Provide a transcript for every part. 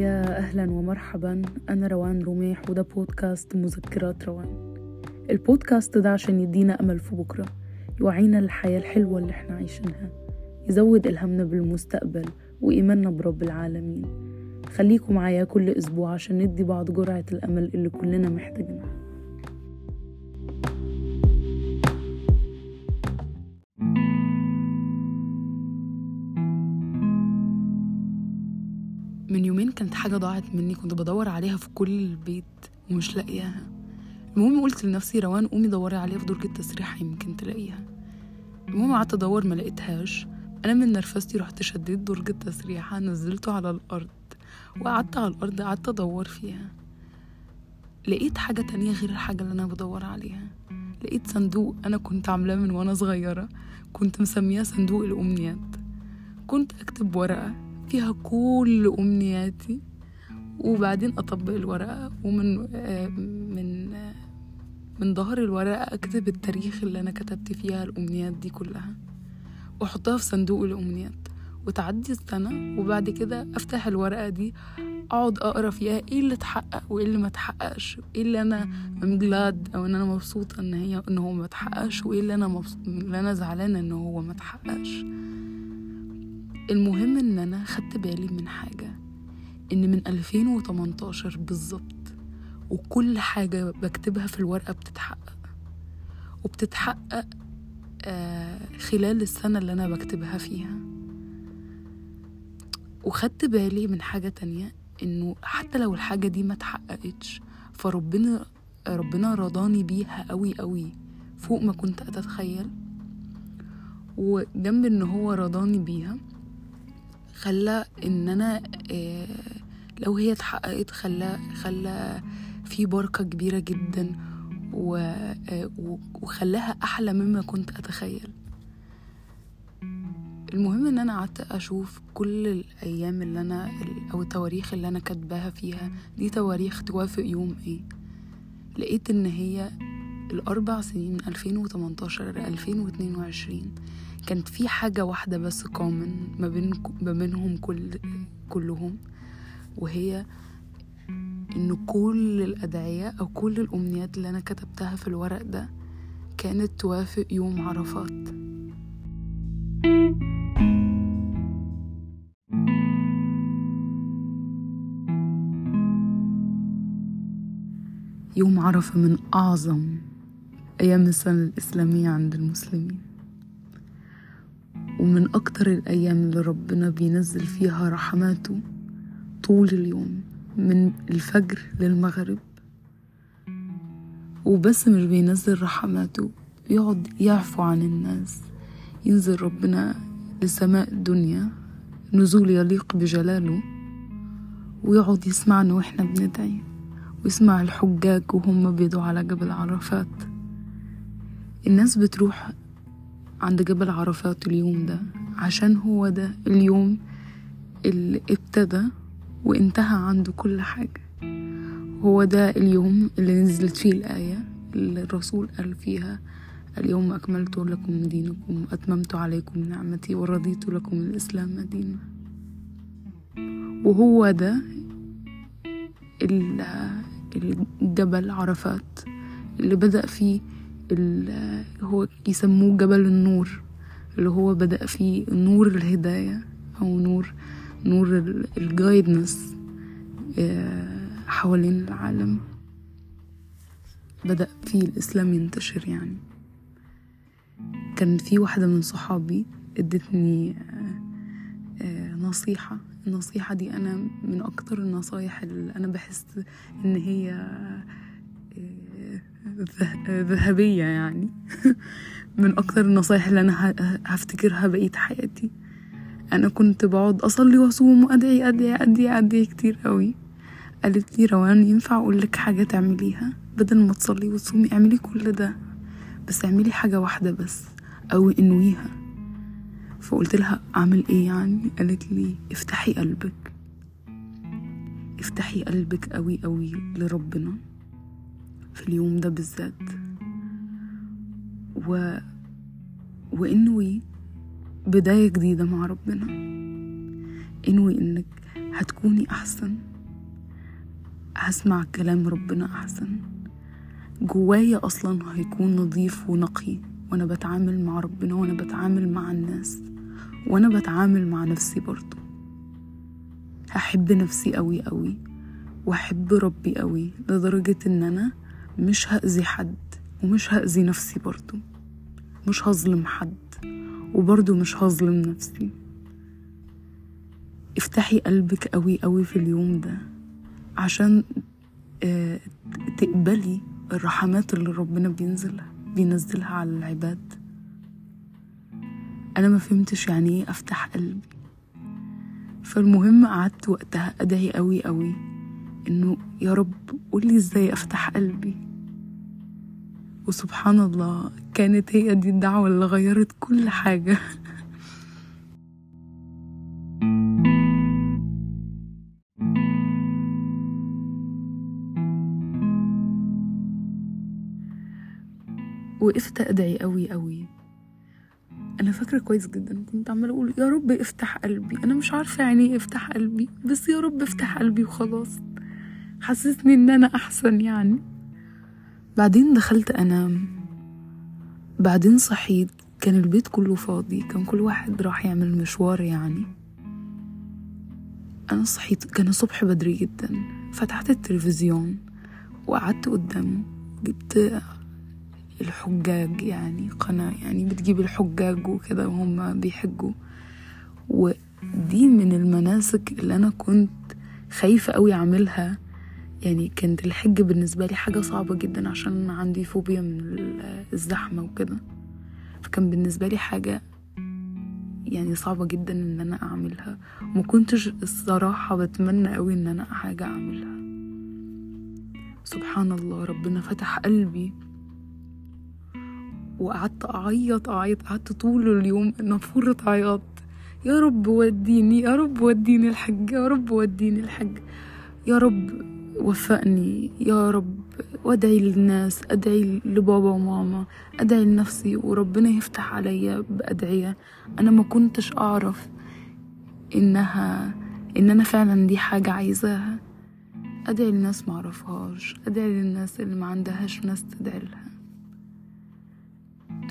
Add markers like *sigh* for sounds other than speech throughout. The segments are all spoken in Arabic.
يا أهلا ومرحبا. أنا روان رميح وده بودكاست مذكرات روان. البودكاست ده عشان يدينا أمل في بكرة يوعينا للحياة الحلوة اللي إحنا عايشينها يزود إلهامنا بالمستقبل وإيماننا برب العالمين. خليكم معايا كل أسبوع عشان ندي بعض جرعة الأمل اللي كلنا محتاجينها. كانت حاجة ضاعت مني كنت بدور عليها في كل البيت ومش لاقياها. المهم قلت لنفسي روان قومي دوري عليها في درج التسريح يمكن تلاقيها. المهم قعدت أدور ما لقيتهاش. أنا من نرفزتي رحت شديت درج التسريحة نزلته على الأرض. وقعدت على الأرض قعدت أدور فيها. لقيت حاجة تانية غير الحاجة اللي أنا بدور عليها. لقيت صندوق أنا كنت عاملاه من وأنا صغيرة كنت مسمياه صندوق الأمنيات. كنت أكتب ورقة فيها كل أمنياتي. وبعدين أطبق الورقة ومن آه، من من ظهر الورقة أكتب التاريخ اللي أنا كتبت فيها الأمنيات دي كلها. وأحطها في صندوق الأمنيات. وتعدي السنة وبعد كده أفتح الورقة دي أقعد أقرأ فيها إيه اللي اتحقق وإيه اللي ما اتحققش. إيه اللي أنا مجلاد أو إن أنا مبسوطة إن هي إن هو ما اتحققش وإيه اللي أنا مبسوط اللي أنا زعلانة إن هو ما اتحققش. المهم إن أنا خدت بالي من حاجة إن من 2018 بالظبط وكل حاجة بكتبها في الورقة بتتحقق. وبتتحقق آه، خلال السنة اللي أنا بكتبها فيها. وخدت بالي من حاجة تانية إنه حتى لو الحاجة دي ما اتحققتش فربنا ربنا رضاني بيها قوي قوي فوق ما كنت أتخيل. وجنب إن هو رضاني بيها خلى إن أنا آه، لو هي اتحققت خلى خلى في بركة كبيرة جدا. آه، وخلاها أحلى مما كنت أتخيل. المهم إن أنا قعدت أشوف كل الأيام اللي أنا أو التواريخ اللي أنا كاتباها فيها. دي تواريخ توافق يوم إيه؟ لقيت إن هي الأربع سنين من 2018 ل 2022 كانت في حاجة واحدة بس كومن ما بين ما بينهم كل كلهم وهي إن كل الأدعية أو كل الأمنيات اللي أنا كتبتها في الورق ده كانت توافق يوم عرفات. يوم عرفة من أعظم أيام السنة الإسلامية عند المسلمين. ومن أكتر الأيام اللي ربنا بينزل فيها رحماته طول اليوم من الفجر للمغرب. وبس مش بينزل رحماته يقعد يعفو عن الناس ينزل ربنا لسماء الدنيا نزول يليق بجلاله ويقعد يسمعنا وإحنا بندعي ويسمع الحجاج وهم بيدعوا على جبل عرفات. الناس بتروح عند جبل عرفات اليوم ده عشان هو ده اليوم اللي ابتدى وانتهى عنده كل حاجة. هو ده اليوم اللي نزلت فيه الآية اللي الرسول قال فيها اليوم أكملت لكم دينكم وأتممت عليكم نعمتي ورضيت لكم الإسلام دينا. وهو ده ال- الجبل عرفات اللي بدأ فيه هو يسموه جبل النور اللي هو بدأ فيه نور الهداية أو نور نور الجايدنس حوالين العالم. بدأ فيه الإسلام ينتشر يعني. كان في واحدة من صحابي ادتني آه، آه، نصيحة. النصيحة دي أنا من أكتر النصايح اللي أنا بحس إن هي آه، ذهبية يعني. *laughs* من أكتر النصايح اللي أنا هفتكرها بقية حياتي. أنا كنت بقعد أصلي وأصوم وأدعي أدعي أدعي أدعي كتير قوي. قالت لي روان ينفع أقول لك حاجة تعمليها؟ بدل ما تصلي وتصومي اعملي كل ده. بس اعملي حاجة واحدة بس أو انويها. فقلت لها أعمل إيه يعني؟ قالت لي افتحي قلبك. افتحي قلبك قوي قوي لربنا. في اليوم ده بالذات. و... وإنوي بداية جديدة مع ربنا. إنوي إنك هتكوني أحسن. هسمع كلام ربنا أحسن. جوايا أصلا هيكون نظيف ونقي وأنا بتعامل مع ربنا وأنا بتعامل مع الناس وأنا بتعامل مع نفسي برضو. هحب نفسي قوي قوي وأحب ربي قوي لدرجة إن أنا مش هأذي حد ومش هأذي نفسي برضو. مش هظلم حد وبرضو مش هظلم نفسي. افتحي قلبك قوي قوي في اليوم ده عشان آه، تقبلي الرحمات اللي ربنا بينزلها بينزلها على العباد. أنا ما فهمتش يعني إيه أفتح قلبي. فالمهم قعدت وقتها أدعي قوي قوي. إنه يا رب قولي إزاي أفتح قلبي. وسبحان الله كانت هي دي الدعوة اللي غيرت كل حاجة. وقفت أدعي قوي قوي أنا فاكرة كويس جدا كنت عمالة أقول يا رب افتح قلبي. أنا مش عارفة يعني إيه افتح قلبي بس يا رب افتح قلبي وخلاص. حسسني إن أنا أحسن يعني. بعدين دخلت أنام. بعدين صحيت كان البيت كله فاضي كان كل واحد راح يعمل مشوار يعني. أنا صحيت كان الصبح بدري جدا. فتحت التلفزيون وقعدت قدامه جبت الحجاج يعني قناة يعني بتجيب الحجاج وكده وهم بيحجوا. ودي من المناسك اللي أنا كنت خايفة أوي أعملها. يعني كانت الحج بالنسبة لي حاجة صعبة جدا عشان عندي فوبيا من الزحمة وكده. فكان بالنسبة لي حاجة يعني صعبة جدا إن أنا أعملها. وما كنتش الصراحة بتمنى قوي إن أنا حاجة أعملها. سبحان الله ربنا فتح قلبي. وقعدت أعيط أعيط. قعدت طول اليوم نافورة عياط يا رب وديني يا رب وديني الحج يا رب وديني الحج. يا رب وفقني يا رب وادعي للناس أدعي لبابا وماما أدعي لنفسي وربنا يفتح عليا بأدعية. أنا ما كنتش أعرف إنها إن أنا فعلا دي حاجة عايزاها. أدعي للناس معرفهاش أدعي للناس اللي ما عندهاش ناس تدعي لها.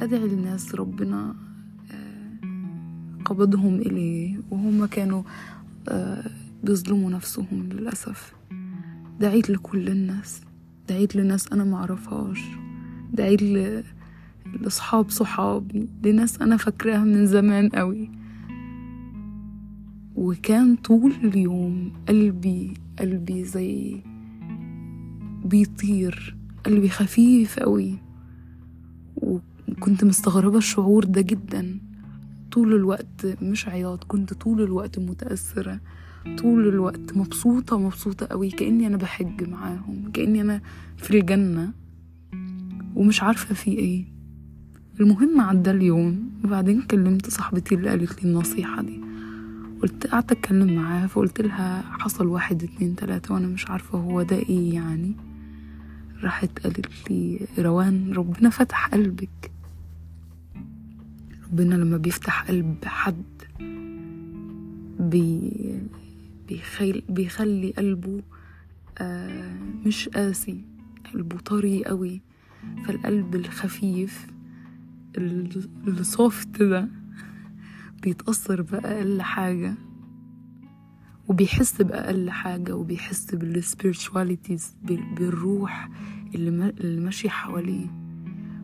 أدعي للناس ربنا قبضهم إليه وهم كانوا بيظلموا نفسهم للأسف. دعيت لكل الناس. دعيت لناس أنا معرفهاش دعيت ل... لأصحاب صحابي لناس أنا فاكراها من زمان قوي وكان طول اليوم قلبي قلبي زي بيطير قلبي خفيف قوي وكنت مستغربة الشعور ده جدا. طول الوقت مش عياط كنت طول الوقت متأثرة. طول الوقت مبسوطة مبسوطة قوي كأني أنا بحج معاهم كأني أنا في الجنة. ومش عارفة في إيه. المهم عدى اليوم وبعدين كلمت صاحبتي اللي قالت لي النصيحة دي. قلت قعدت أتكلم معاها فقلت لها حصل واحد اتنين تلاتة وأنا مش عارفة هو ده إيه يعني. راحت قالت لي روان ربنا فتح قلبك. ربنا لما بيفتح قلب حد بي بيخل بيخلي قلبه آه مش قاسي قلبه طري قوي. فالقلب الخفيف الصوفت ده بيتأثر بأقل حاجة وبيحس بأقل حاجة وبيحس بالسبيريتواليتيز بالروح اللي, اللي ماشية حواليه.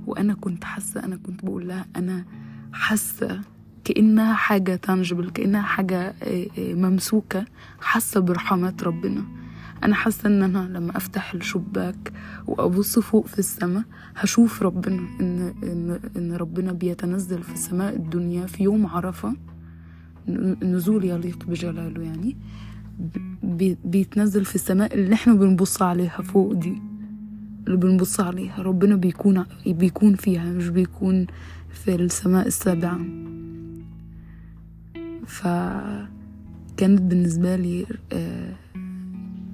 وأنا كنت حاسة أنا كنت بقول لها أنا حاسة كأنها حاجة تانجبل كأنها حاجة ممسوكة حاسة برحمات ربنا. أنا حاسة إن أنا لما أفتح الشباك وأبص فوق في السماء هشوف ربنا إن, إن, إن ربنا بيتنزل في سماء الدنيا في يوم عرفة نزول يليق بجلاله يعني بي بيتنزل في السماء اللي إحنا بنبص عليها فوق دي اللي بنبص عليها. ربنا بيكون بيكون فيها مش بيكون في السماء السابعة. فكانت بالنسبة لي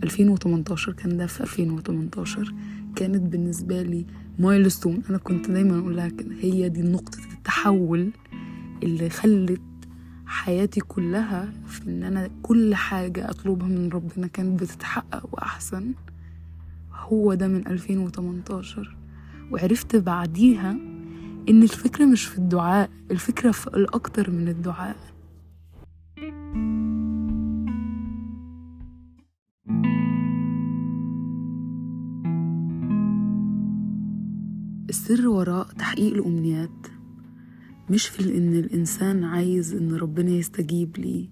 ألفين وتمنتاشر كان ده في ألفين وتمنتاشر. كانت بالنسبة لي مايلستون. أنا كنت دايما أقول لها هي دي نقطة التحول اللي خلت حياتي كلها في إن أنا كل حاجة أطلبها من ربنا كانت بتتحقق وأحسن. هو ده من 2018 وعرفت بعديها إن الفكرة مش في الدعاء الفكرة في الأكتر من الدعاء. السر وراء تحقيق الأمنيات. مش في إن الإنسان عايز إن ربنا يستجيب لي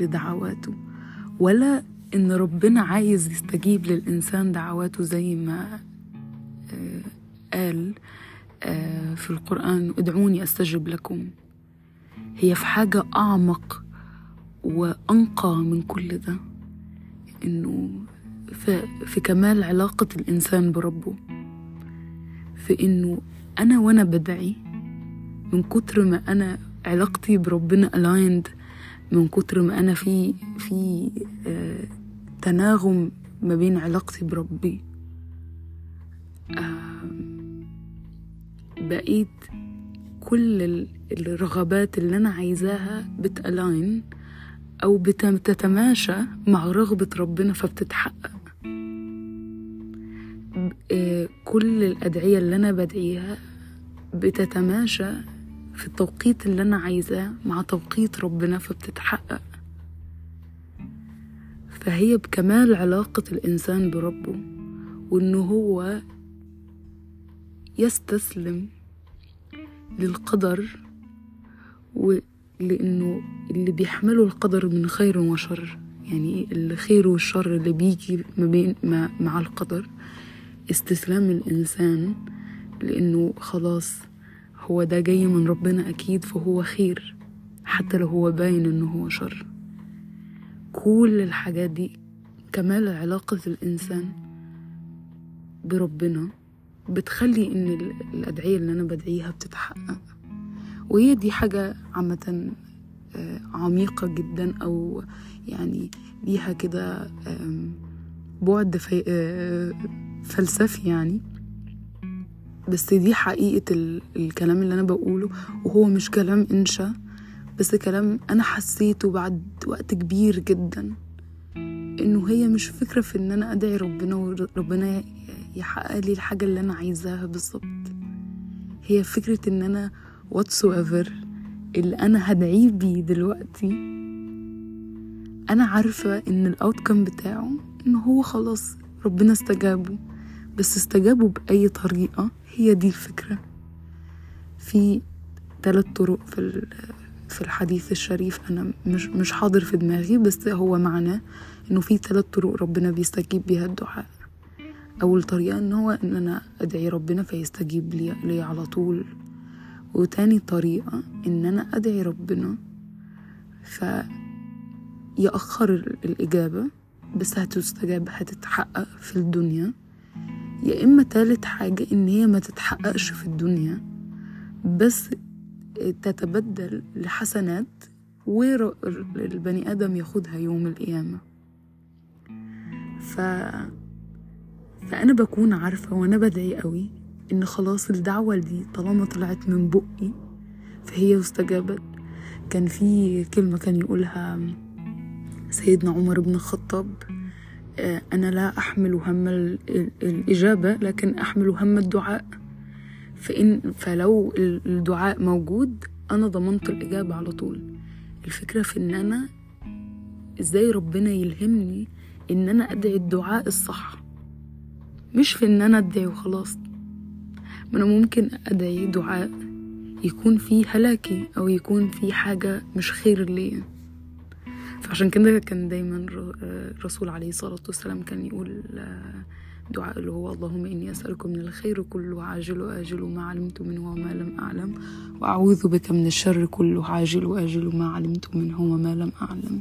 لدعواته ولا إن ربنا عايز يستجيب للإنسان دعواته زي ما آه، قال آه، في القرآن ادعوني أستجب لكم. هي في حاجة أعمق وأنقى من كل ده إنه في كمال علاقة الإنسان بربه. في إنه أنا وأنا بدعي من كتر ما أنا علاقتي بربنا aligned من كتر ما أنا في في آه تناغم ما بين علاقتي بربي. آه بقيت كل الرغبات اللي أنا عايزاها بتألاين أو بتتماشى مع رغبة ربنا فبتتحقق. كل الأدعية اللي أنا بدعيها بتتماشى في التوقيت اللي أنا عايزاه مع توقيت ربنا فبتتحقق. فهي بكمال علاقة الإنسان بربه وإنه هو يستسلم للقدر ولأنه اللي بيحمله القدر من خير وشر. يعني الخير والشر اللي بيجي ما بين مع القدر. استسلام الإنسان لأنه خلاص هو ده جاي من ربنا أكيد فهو خير حتى لو هو باين إنه هو شر. كل الحاجات دي كمال علاقة الإنسان بربنا بتخلي إن الأدعية اللي أنا بدعيها بتتحقق. وهي دي حاجة عامة آه، عميقة جدا أو يعني ليها كده بعد آه، فلسفي يعني. بس دي حقيقة الكلام اللي أنا بقوله وهو مش كلام إنشا بس كلام أنا حسيته بعد وقت كبير جدا. إنه هي مش فكرة في إن أنا أدعي ربنا وربنا يحقق لي الحاجة اللي أنا عايزاها بالظبط. هي فكرة إن أنا whatsoever اللي أنا هدعيه بيه دلوقتي أنا عارفة إن الأوتكم بتاعه إن هو خلاص ربنا استجابه. بس استجابوا بأي طريقة هي دي الفكرة. في ثلاث طرق في في الحديث الشريف أنا مش مش حاضر في دماغي بس هو معناه إنه في ثلاث طرق ربنا بيستجيب بيها الدعاء. أول طريقة إن هو إن أنا أدعي ربنا فيستجيب لي, لي على طول. وتاني طريقة إن أنا أدعي ربنا فيأخر الإجابة بس هتستجاب هتتحقق في الدنيا. يا إما تالت حاجة إن هي ما تتحققش في الدنيا بس تتبدل لحسنات والبني آدم ياخدها يوم القيامة. ف... فأنا بكون عارفة وأنا بدعي قوي إن خلاص الدعوة دي طالما طلعت من بقي فهي استجابت. كان في كلمة كان يقولها سيدنا عمر بن الخطاب أنا لا أحمل هم الإجابة لكن أحمل هم الدعاء. فإن فلو الدعاء موجود أنا ضمنت الإجابة على طول. الفكرة في إن أنا إزاي ربنا يلهمني إن أنا أدعي الدعاء الصح مش في إن أنا أدعي وخلاص. ما أنا ممكن أدعي دعاء يكون فيه هلاكي أو يكون فيه حاجة مش خير ليا. فعشان كده كان دايما الرسول عليه الصلاة والسلام كان يقول دعاء اللي هو اللهم إني أسألك من الخير كله عاجل وآجل ما علمت منه وما لم أعلم وأعوذ بك من الشر كله عاجل وآجل ما علمت منه وما لم أعلم.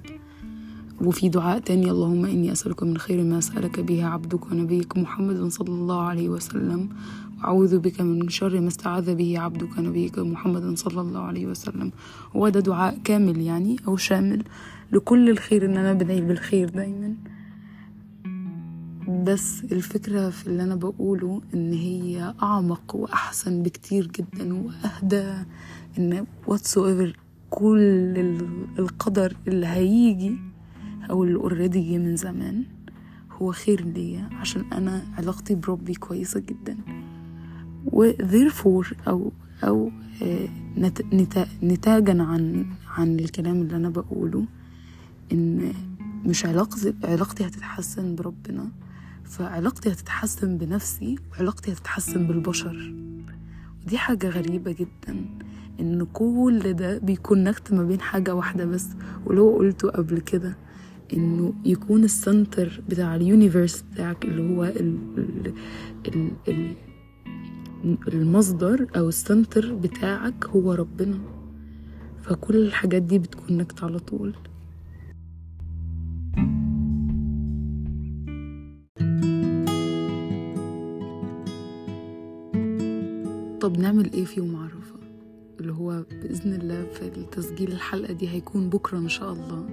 وفي دعاء تاني اللهم إني أسألك من خير ما سألك به عبدك ونبيك محمد صلى الله عليه وسلم وأعوذ بك من شر ما استعاذ به عبدك نبيك محمد صلى الله عليه وسلم. هو ده دعاء كامل يعني أو شامل. لكل الخير إن أنا بدعي بالخير دايما. بس الفكرة في اللي أنا بقوله إن هي أعمق وأحسن بكتير جدا وأهدى إن whatsoever كل القدر اللي هيجي أو اللي اوريدي جه من زمان هو خير ليا عشان أنا علاقتي بربي كويسة جدا. و therefore أو أو آه، نت- نتا- نتاجا عن عن الكلام اللي أنا بقوله إن مش علاقتي علاقتي هتتحسن بربنا فعلاقتي هتتحسن بنفسي وعلاقتي هتتحسن بالبشر. ودي حاجة غريبة جدا إن كل ده بي connect ما بين حاجة واحدة بس ولو قلته قبل كده إنه يكون ال center بتاع ال universe بتاعك اللي هو ال ال ال ال المصدر أو السنتر بتاعك هو ربنا. فكل الحاجات دي بتكونكت على طول. طب نعمل إيه في يوم عرفة؟ اللي هو بإذن الله في التسجيل الحلقة دي هيكون بكرة إن شاء الله.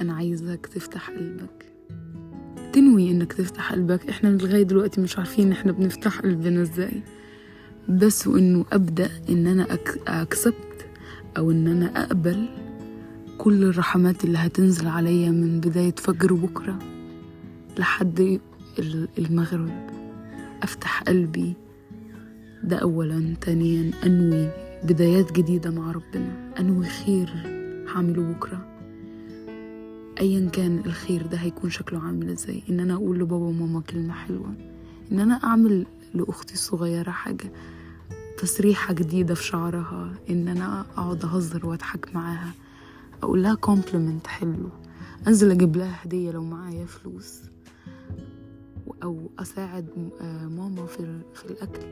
أنا عايزك تفتح قلبك. تنوي إنك تفتح قلبك. إحنا لغاية دلوقتي مش عارفين إحنا بنفتح قلبنا إزاي. بس وإنه أبدأ إن أنا أك... أكسبت أو إن أنا أقبل كل الرحمات اللي هتنزل عليا من بداية فجر بكرة لحد ال- المغرب. أفتح قلبي ده أولا. تانيا أنوي بدايات جديدة مع ربنا. أنوي خير هعمله بكرة. أيا كان الخير ده هيكون شكله عامل إزاي. إن أنا أقول لبابا وماما كلمة حلوة. إن أنا أعمل لأختي الصغيرة حاجة. تسريحة جديدة في شعرها. إن أنا أقعد أهزر وأضحك معاها. أقول لها كومبلمنت حلو. أنزل أجيب لها هدية لو معايا فلوس. أو أساعد آه ماما في الأكل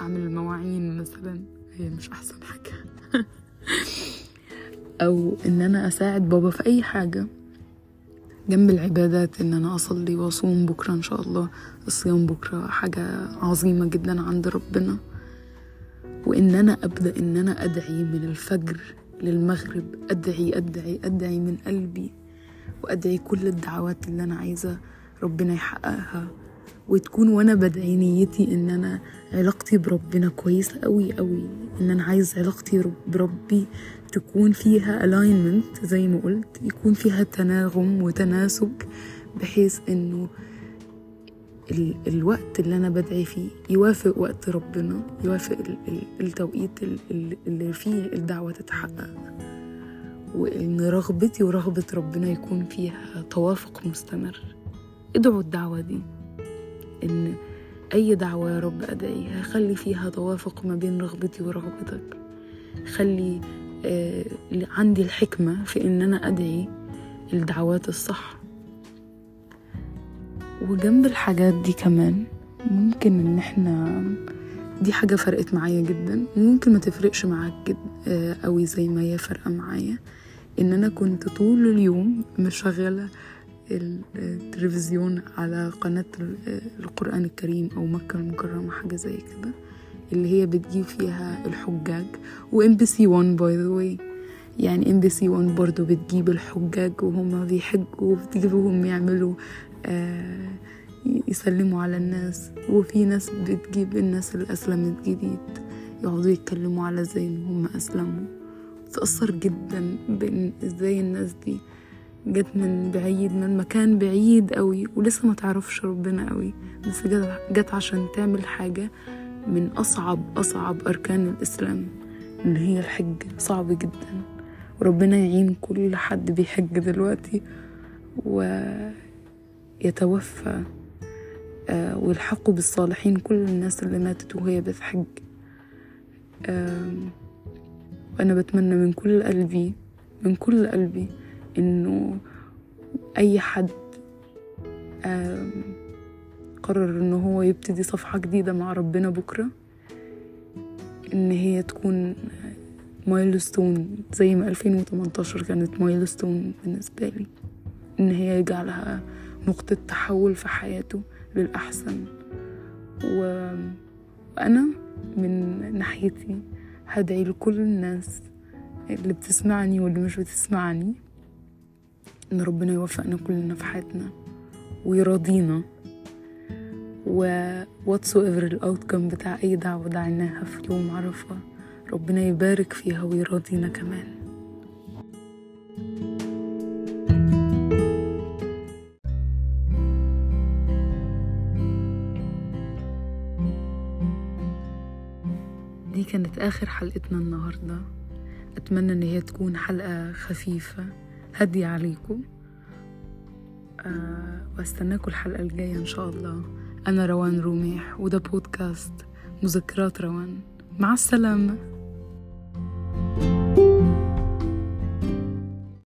أعمل المواعين مثلا هي مش أحسن حاجة. *laughs* أو إن أنا أساعد بابا في أي حاجة جنب العبادات إن أنا أصلي وأصوم بكرة إن شاء الله. الصيام بكرة حاجة عظيمة جدا عند ربنا. وإن أنا أبدأ إن أنا أدعي من الفجر للمغرب أدعي أدعي أدعي من قلبي وأدعي كل الدعوات اللي أنا عايزة. ربنا يحققها وتكون وأنا بدعي نيتي إن أنا علاقتي بربنا كويسة قوي قوي إن أنا عايز علاقتي رب- بربي تكون فيها alignment زي ما قلت يكون فيها تناغم وتناسق بحيث إنه ال الوقت اللي أنا بدعي فيه يوافق وقت ربنا يوافق ال ال التوقيت ال- ال- اللي فيه الدعوة تتحقق. وإن رغبتي ورغبة ربنا يكون فيها توافق مستمر. ادعوا الدعوة دي إن أي دعوة يا رب أدعيها. خلي فيها توافق ما بين رغبتي ورغبتك. خلي آه عندي الحكمة في إن أنا أدعي الدعوات الصح. وجنب الحاجات دي كمان ممكن إن إحنا دي حاجة فرقت معايا جدا. وممكن ما تفرقش معاك جد آه أوي زي ما هي فارقة معايا. إن أنا كنت طول اليوم مشغلة التلفزيون على قناة ال- القرآن الكريم أو مكة المكرمة حاجة زي كده اللي هي بتجيب فيها الحجاج. و ام بي سي 1 by the way يعني إم بي سي 1 برضه بتجيب الحجاج وهم بيحجوا وبتجيبهم يعملوا آه يسلموا على الناس. وفي ناس بتجيب الناس اللي أسلمت جديد يقعدوا يتكلموا على إزاي إن هم أسلموا. تأثر جدا بإن إزاي الناس دي جت من بعيد من مكان بعيد قوي ولسه ما تعرفش ربنا قوي بس جت عشان تعمل حاجة من أصعب أصعب أركان الإسلام اللي هي الحج. صعب جدا. وربنا يعين كل حد بيحج دلوقتي ويتوفى آه، ويلحقوا بالصالحين كل الناس اللي ماتت وهي بتحج. وأنا بتمنى من كل قلبي من كل قلبي إنه أي حد قرر إنه هو يبتدي صفحة جديدة مع ربنا بكرة إن هي تكون مايلستون زي ما 2018 كانت مايلستون بالنسبة لي إن هي يجعلها نقطة تحول في حياته للأحسن. و... وأنا من ناحيتي هدعي لكل الناس اللي بتسمعني واللي مش بتسمعني إن ربنا يوفقنا كلنا في حياتنا ويراضينا و whatsoever ال outcome بتاع أي دعوة دعيناها في يوم عرفة ربنا يبارك فيها ويراضينا كمان. دي كانت آخر حلقتنا النهاردة. أتمنى إن هي تكون حلقة خفيفة هادية عليكم. أه واستناكم الحلقة الجاية إن شاء الله. أنا روان روميح وده بودكاست مذكرات روان. مع السلامة.